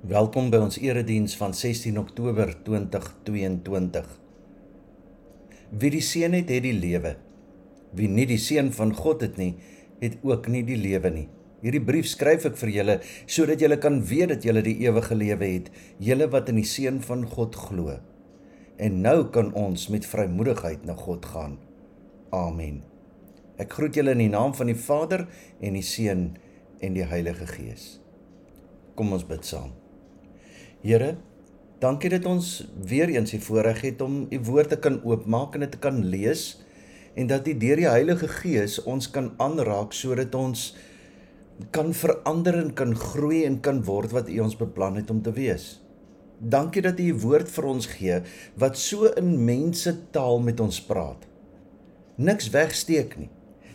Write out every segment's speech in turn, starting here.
Welkom by ons erediens van 16 Oktober 2022. Wie die Seun het, het die lewe. Wie nie die Seun van God het nie, het ook nie die lewe nie. Hierdie brief skryf ek vir julle sodat julle kan weet dat julle die ewige lewe het, julle wat in die Seun van God glo. En nou kan ons met vrymoedigheid na God gaan. Amen. Ek groet julle in die naam van die Vader en die Seun en die Heilige Gees. Kom ons bid saam. Here, dankie dat ons weer eens die voorreg het om u woord te kan oopmaak en dit te kan lees en dat u deur die Heilige Gees ons kan aanraak sodat ons kan verander en kan groei en kan word wat u ons beplan het om te wees. Dankie dat u u woord vir ons gee wat so in mense taal met ons praat. Niks wegsteek nie.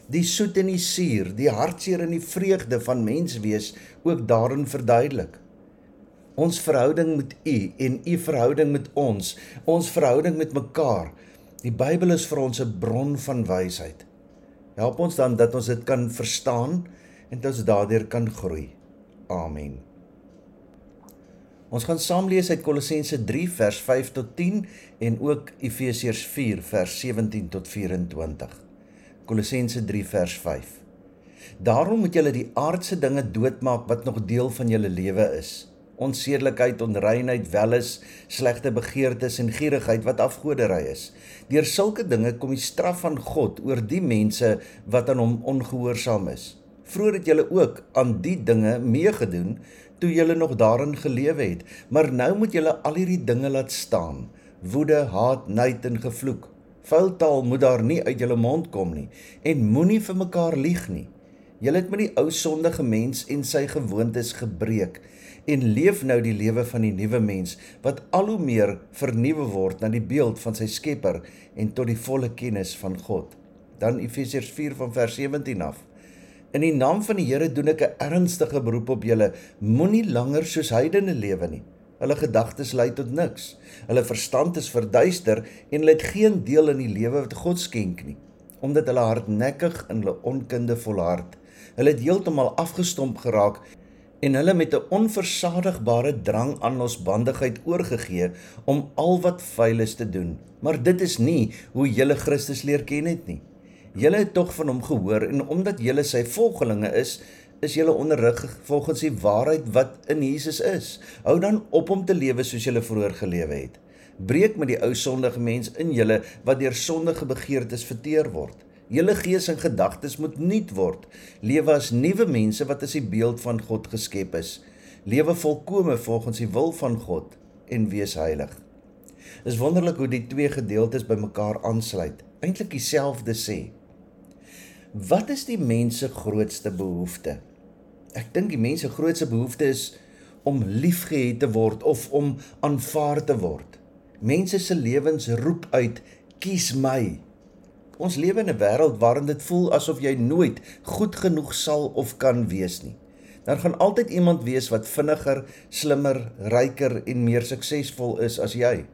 Die soet en die suur, die hartseer en die vreugde van menswees ook daarin verduidelik ons verhouding met U en U verhouding met ons, ons verhouding met mekaar. Die Bybel is vir ons 'n bron van wysheid. Help ons dan dat ons dit kan verstaan en dat ons daardeur kan groei. Amen. Ons gaan saam lees uit Kolossense 3 vers 5 tot 10 en ook Efesiërs 4 vers 17 tot 24. Kolossense 3 vers 5. Daarom moet julle die aardse dinge doodmaak wat nog deel van julle lewe is onsedelikheid, onreinheid, welis, slegte begeertes en gierigheid wat afgoderry is. Deur sulke dinge kom die straf van God oor die mense wat aan hom ongehoorsaam is. Vroeger het julle ook aan die dinge meegedoen toe julle nog daarin gelewe het, maar nou moet julle al hierdie dinge laat staan: woede, haat, nait en gevloek. Vuil taal moet daar nie uit julle mond kom nie en moenie vir mekaar lieg nie. Julle het met die ou sondige mens en sy gewoontes gebreek en leef nou die lewe van die nuwe mens wat al hoe meer vernuwe word na die beeld van sy Skepper en tot die volle kennis van God. Dan Efesiërs 4 van vers 17 af. In die naam van die Here doen ek 'n ernstige beroep op julle, moenie langer soos heidene lewe nie. Hulle gedagtes lei tot niks. Hulle verstand is verduister en hulle het geen deel in die lewe wat God skenk nie, omdat hulle hardnekkig in hulle onkunde volhard. Hulle het heeltemal afgestomp geraak en hulle met 'n onversadigbare drang aan losbandigheid oorgegee om al wat vuil is te doen. Maar dit is nie hoe julle Christus leer ken het nie. Julle het tog van hom gehoor en omdat julle sy volgelinge is, is julle onderrig volgens die waarheid wat in Jesus is. Hou dan op om te lewe soos julle vroeër gelewe het. Breek met die ou sondige mens in julle wat deur sondige begeertes verteer word. Julle gees en gedagtes moet nuut word. Lewe as nuwe mense wat as die beeld van God geskep is. Lewe volkome volgens die wil van God en wees heilig. Is wonderlik hoe die twee gedeeltes bymekaar aansluit. Eintlik dieselfde sê. Wat is die mens se grootste behoefte? Ek dink die mens se grootste behoefte is om liefgehad te word of om aanvaar te word. Mense se lewens roep uit: "Kies my." Ons lewe in 'n wêreld waarin dit voel asof jy nooit goed genoeg sal of kan wees nie. Daar gaan altyd iemand wees wat vinniger, slimmer, ryker en meer suksesvol is as jy.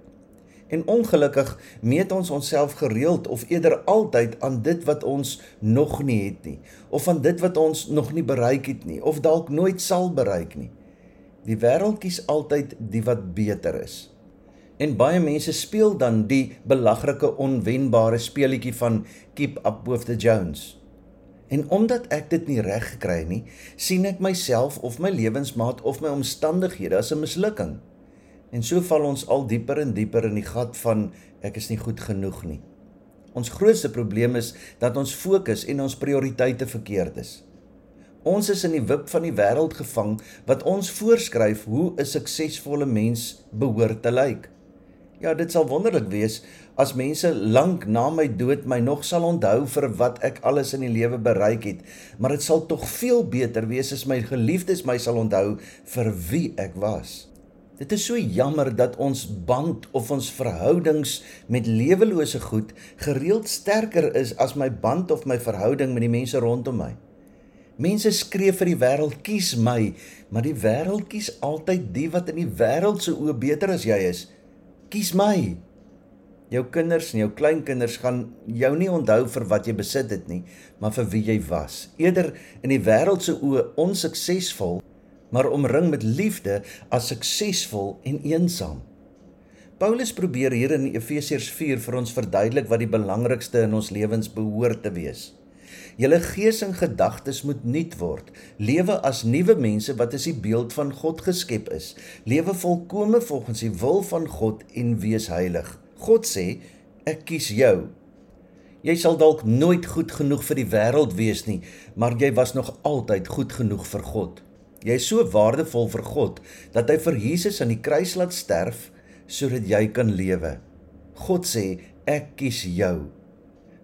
En ongelukkig meet ons onsself gereeld of eerder altyd aan dit wat ons nog nie het nie of aan dit wat ons nog nie bereik het nie of dalk nooit sal bereik nie. Die wêreld kies altyd die wat beter is. En baie mense speel dan die belaglike onwenbare speletjie van keep up with the Jones. En omdat ek dit nie reg gekry nie, sien ek myself of my lewensmaat of my omstandighede as 'n mislukking. En so val ons al dieper en dieper in die gat van ek is nie goed genoeg nie. Ons grootste probleem is dat ons fokus en ons prioriteite verkeerd is. Ons is in die wip van die wêreld gevang wat ons voorskryf hoe 'n suksesvolle mens behoort te lyk. Ja, dit sal wonderlik wees as mense lank na my dood my nog sal onthou vir wat ek alles in die lewe bereik het, maar dit sal tog veel beter wees as my geliefdes my sal onthou vir wie ek was. Dit is so jammer dat ons band of ons verhoudings met lewelose goed gereeld sterker is as my band of my verhouding met die mense rondom my. Mense skree vir die wêreld kies my, maar die wêreld kies altyd die wat in die wêreld se oë beter as jy is. Kies my. Jou kinders en jou kleinkinders gaan jou nie onthou vir wat jy besit het nie, maar vir wie jy was. Eerder in die wêreld se oë onsuksesvol, maar omring met liefde as suksesvol en eensaam. Paulus probeer hier in Efesiërs 4 vir ons verduidelik wat die belangrikste in ons lewens behoort te wees. Julle gees en gedagtes moet nuut word. Lewe as nuwe mense wat as die beeld van God geskep is. Lewe volkome volgens die wil van God en wees heilig. God sê, ek kies jou Jy sal dalk nooit goed genoeg vir die wêreld wees nie, maar jy was nog altyd goed genoeg vir God. Jy is so waardevol vir God dat hy vir Jesus aan die kruis laat sterf sodat jy kan lewe. God sê, ek kies jou.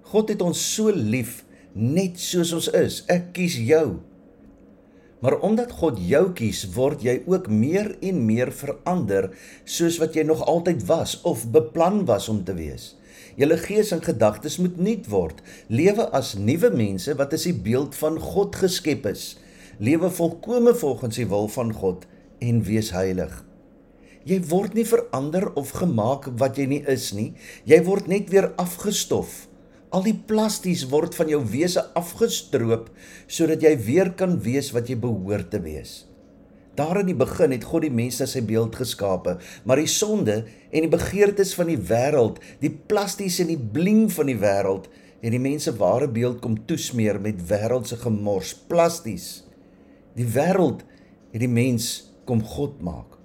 God het ons so lief net soos ons is. Ek kies jou. Maar omdat God jou kies, word jy ook meer en meer verander soos wat jy nog altyd was of beplan was om te wees. Julle gees en gedagtes moet nuut word. Lewe as nuwe mense wat as die beeld van God geskep is. Lewe volkome volgens die wil van God en wees heilig. Jy word nie verander of gemaak wat jy nie is nie. Jy word net weer afgestof. Al die plasties word van jou wese afgestroop sodat jy weer kan wees wat jy behoort te wees. Daar in die begin het God die mens na sy beeld geskape, maar die sonde en die begeertes van die wêreld, die plasties en die bling van die wêreld, het die mens se ware beeld kom toesmeer met wêreldse gemors, plasties. Die wêreld het die mens kom God maak.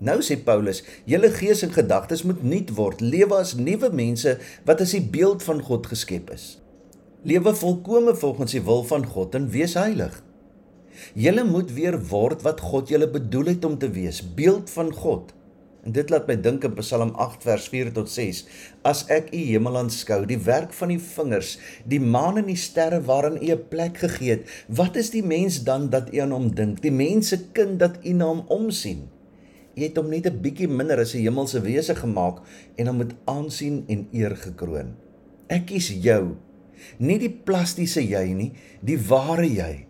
Nou sê Paulus, julle gees en gedagtes moet nuut word, lewe as nuwe mense wat as die beeld van God geskep is. Lewe volkome volgens die wil van God en wees heilig. Julle moet weer word wat God julle bedoel het om te wees, beeld van God. En dit laat my dink in Psalm 8 vers 4 tot 6. As ek u hemel aanskou, die werk van die vingers, die maan en die sterre waarin u 'n plek gegee het, wat is die mens dan dat u aan hom dink? Die mense kind dat u na hom omsien. U het hom net 'n bietjie minder as 'n hemelse wese gemaak en hom met aansien en eer gekroon. Ek kies jou, nie die plastiese jy nie, die ware jy.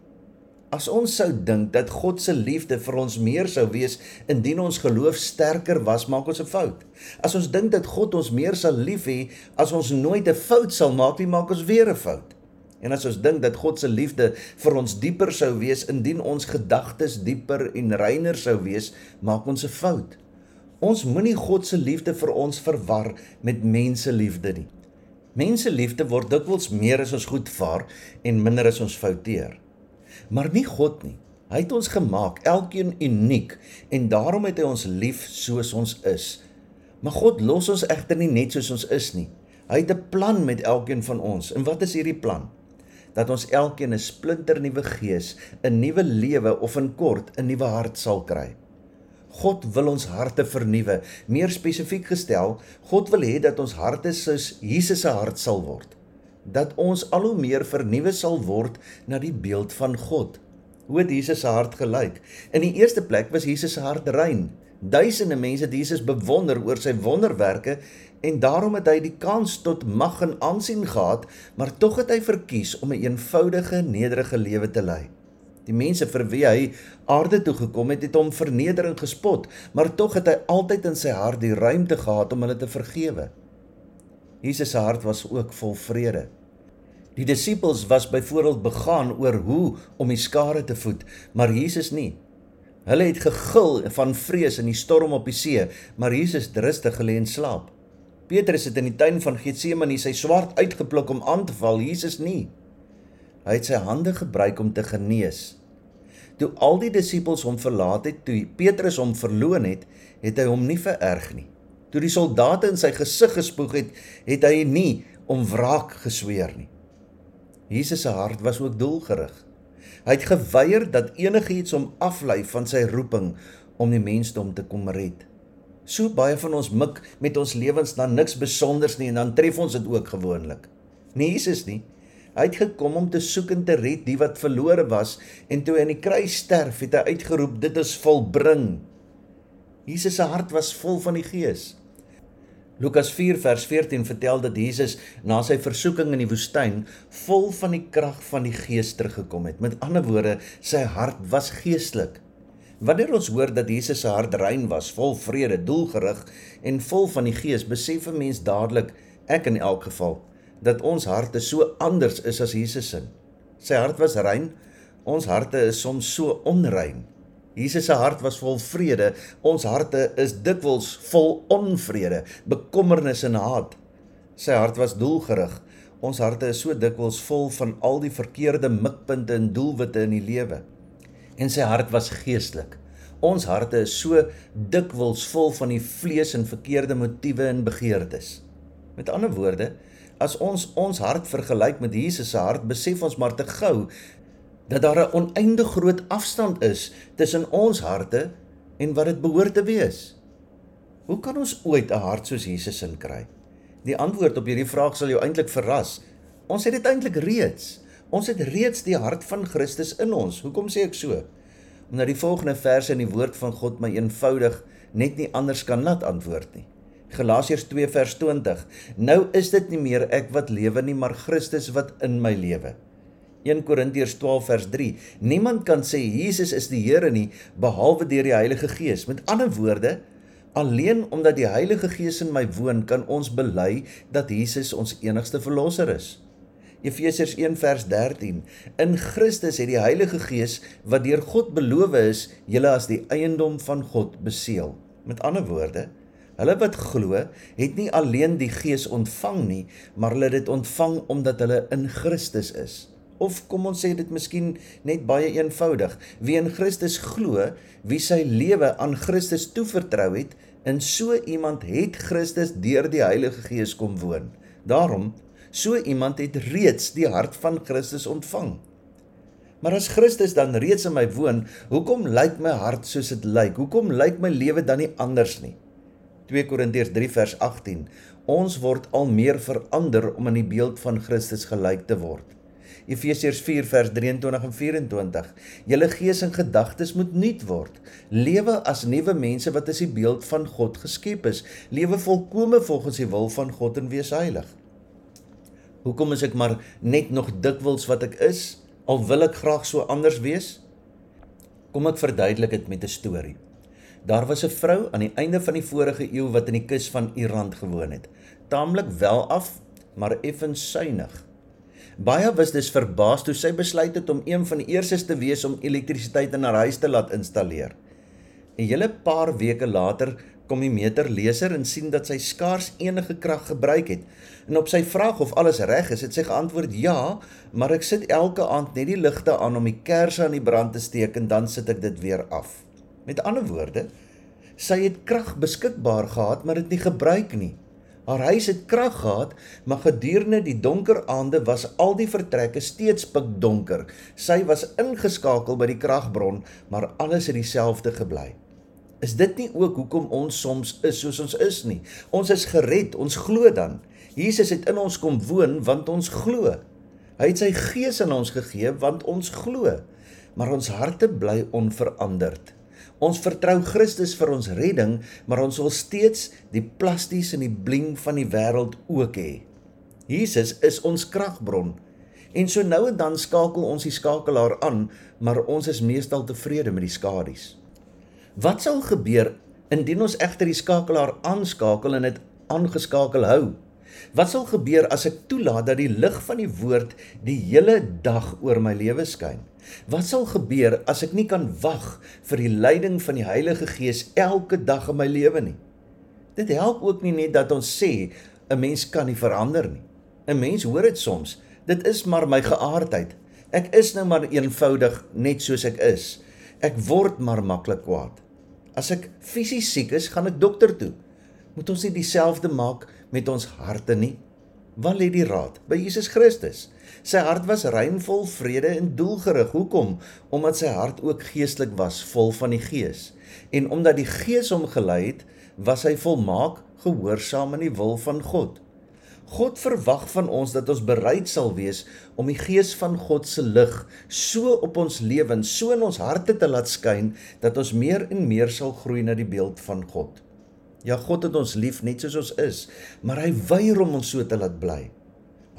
As ons sou dink dat God se liefde vir ons meer sou wees indien ons geloof sterker was, maak ons 'n fout. As ons dink dat God ons meer sal lief hê as ons nooit 'n fout sal maak nie, maak ons weer 'n fout. En as ons dink dat God se liefde vir ons dieper sou wees indien ons gedagtes dieper en reiner sou wees, maak ons 'n fout. Ons moenie God se liefde vir ons verwar met mense liefde nie. Mense liefde word dikwels meer as ons goed vaar en minder as ons fouteer maar nie God nie. Hy het ons gemaak, elkeen uniek en daarom het hy ons lief soos ons is. Maar God los ons egter nie net soos ons is nie. Hy het 'n plan met elkeen van ons. En wat is hierdie plan? Dat ons elkeen 'n splinternuwe gees, 'n nuwe lewe of in kort 'n nuwe hart sal kry. God wil ons harte vernuwe. Meer spesifiek gestel, God wil hê dat ons harte soos Jesus se hart sal word dat ons al hoe meer vernuwe sal word na die beeld van God. Hoe het Jesus se hart gelyk? In die eerste plek was Jesus se hart rein. Duisende mense het Jesus bewonder oor sy wonderwerke en daarom het hy die kans tot mag en aansien gehad, maar tog het hy verkies om 'n een eenvoudige, nederige lewe te lei. Die mense vir wie hy aarde toe gekom het, het hom vernedering gespot, maar tog het hy altyd in sy hart die ruimte gehad om hulle te vergewe. Jesus se hart was ook vol vrede. Die disippels was byvoorbeeld begaan oor hoe om die skare te voed, maar Jesus nie. Hulle het gegil van vrees in die storm op die see, maar Jesus het rustig gelê en slaap. Petrus het in die tuin van Getsemane sy swaard uitgepluk om aan te val, Jesus nie. Hy het sy hande gebruik om te genees. Toe al die disippels hom verlaat het, toe Petrus hom verloon het, het hy hom nie vererg nie. Toe die soldate in sy gesig gespoeg het, het hy nie om wraak gesweer nie. Jesus se hart was ook doelgerig. Hy het geweier dat enigiets hom aflei van sy roeping om die mensdom te kom red. So baie van ons mik met ons lewens na niks besonders nie en dan tref ons dit ook gewoonlik. Nee Jesus nie. Hy het gekom om te soek en te red die wat verlore was en toe hy aan die kruis sterf het hy uitgeroep dit is volbring. Jesus se hart was vol van die Gees. Lukas 4 vers 14 vertel dat Jesus na sy versoeking in die woestyn vol van die krag van die Gees teruggekom het. Met ander woorde, sy hart was geestelik. Wanneer ons hoor dat Jesus se hart rein was, vol vrede, doelgerig en vol van die Gees, besef 'n mens dadelik, ek in elk geval, dat ons harte so anders is as Jesus se. Sy hart was rein, ons harte is soms so onrein. Jesus se hart was vol vrede. Ons harte is dikwels vol onvrede, bekommernis en haat. Sy hart was doelgerig. Ons harte is so dikwels vol van al die verkeerde mikpunte en doelwitte in die lewe. En sy hart was geestelik. Ons harte is so dikwels vol van die vlees en verkeerde motiewe en begeertes. Met ander woorde, as ons ons hart vergelyk met Jesus se hart, besef ons maar te gou dat daar 'n oneindig groot afstand is tussen ons harte en wat dit behoort te wees. Hoe kan ons ooit 'n hart soos Jesus in kry? Die antwoord op hierdie vraag sal jou eintlik verras. Ons het dit eintlik reeds. Ons het reeds die hart van Christus in ons. Hoekom sê ek so? Omdat die volgende verse in die woord van God my eenvoudig net nie anders kan laat antwoord nie. Galasiërs 2 vers 20. Nou is dit nie meer ek wat lewe nie, maar Christus wat in my lewe. 1 Korintiërs 12 vers 3. Niemand kan sê Jesus is die Here nie behalwe deur die Heilige Gees. Met ander woorde, alleen omdat die Heilige Gees in my woon, kan ons bely dat Jesus ons enigste verlosser is. Efesiërs 1 vers 13. In Christus het die Heilige Gees wat deur God beloof is, julle as die eiendom van God beseël. Met ander woorde, hulle wat glo, het nie alleen die Gees ontvang nie, maar hulle het dit ontvang omdat hulle in Christus is of kom ons sê dit miskien net baie eenvoudig wie in Christus glo wie sy lewe aan Christus toevertrou het in so iemand het Christus deur die Heilige Gees kom woon daarom so iemand het reeds die hart van Christus ontvang maar as Christus dan reeds in my woon hoekom lyk my hart soos dit lyk hoekom lyk my lewe dan nie anders nie 2 Korintiërs 3 vers 18 Ons word al meer verander om in die beeld van Christus gelyk te word. Efesiërs 4 vers 23 en 24. Julle gees en gedagtes moet nuut word. Lewe as nuwe mense wat as die beeld van God geskep is. Lewe volkome volgens die wil van God en wees heilig. Hoekom is ek maar net nog dikwels wat ek is al wil ek graag so anders wees? Kom ek verduidelik dit met 'n storie. Daar was 'n vrou aan die einde van die vorige eeu wat in die kus van Iran gewoon het. Taamlik wel af, maar effens suinig. Baie was dus verbaas toe sy besluit het om een van die eerstes te wees om elektrisiteit in haar huis te laat installeer. 'n Hele paar weke later kom die meterleser en sien dat sy skaars enige krag gebruik het. En op sy vraag of alles reg is, het sy geantwoord: "Ja, maar ek sit elke aand net die ligte aan om die kersse aan die brand te steek en dan sit ek dit weer af." Met ander woorde, sy het krag beskikbaar gehad, maar dit nie gebruik nie. Haar huis het krag gehad, maar gedurende die donker aande was al die vertrekke steeds pikdonker. Sy was ingeskakel by die kragbron, maar alles het dieselfde gebly. Is dit nie ook hoekom ons soms is soos ons is nie? Ons is gered, ons glo dan. Jesus het in ons kom woon want ons glo. Hy het sy gees aan ons gegee want ons glo. Maar ons harte bly onveranderd. Ons vertrou Christus vir ons redding, maar ons wil steeds die plasties en die bling van die wêreld ook hê. Jesus is ons kragbron. En so nou en dan skakel ons die skakelaar aan, maar ons is meestal tevrede met die skadu's. Wat sal gebeur indien ons egter die skakelaar aanskakel en dit aangeskakel hou? Wat sal gebeur as ek toelaat dat die lig van die woord die hele dag oor my lewe skyn? Wat sal gebeur as ek nie kan wag vir die leiding van die Heilige Gees elke dag in my lewe nie? Dit help ook nie net dat ons sê 'n mens kan nie verander nie. 'n Mens hoor dit soms. Dit is maar my geaardheid. Ek is nou maar eenvoudig net soos ek is. Ek word maar maklik kwaad. As ek fisies siek is, gaan ek dokter toe. Moet ons nie dieselfde maak met ons harte nie? Waar lê die raad? By Jesus Christus. Sy hart was rein vol vrede en doelgerig. Hoekom? Omdat sy hart ook geestelik was, vol van die Gees. En omdat die Gees hom gelei het, was hy volmaak gehoorsaam aan die wil van God. God verwag van ons dat ons bereid sal wees om die gees van God se lig so op ons lewens, so in ons harte te laat skyn dat ons meer en meer sal groei na die beeld van God. Ja, God het ons lief net soos ons is, maar hy weier om ons so te laat bly.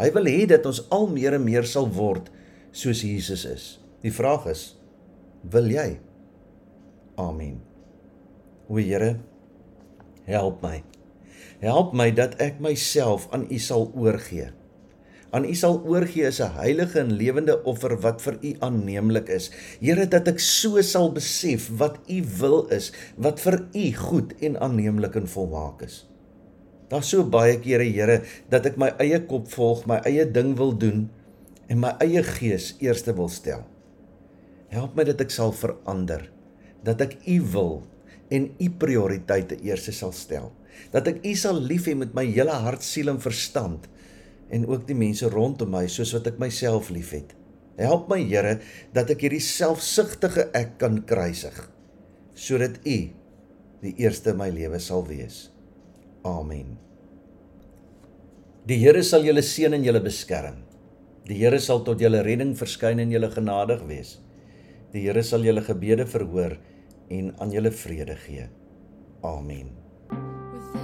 Hy wil hê dat ons al meer en meer sal word soos Jesus is. Die vraag is: wil jy? Amen. O Here, help my. Help my dat ek myself aan U sal oorgee. aan U sal oorgee as 'n heilige en lewende offer wat vir U aanneemlik is. Here, dat ek so sal besef wat U wil is, wat vir U goed en aanneemlik en volmaak is. Daar's so baie kere, Here, dat ek my eie kop volg, my eie ding wil doen en my eie gees eerste wil stel. Help my dat ek sal verander, dat ek U wil en U prioriteite eerste sal stel. Dat ek U sal lief hê met my hele hart, siel en verstand en ook die mense rondom my soos wat ek myself liefhet. Help my Here dat ek hierdie selfsugtige ek kan kruisig sodat U die eerste in my lewe sal wees. Amen. Die Here sal julle seën en julle beskerm. Die Here sal tot julle redding verskyn en julle genadig wees. Die Here sal julle gebede verhoor en aan julle vrede gee. Amen. With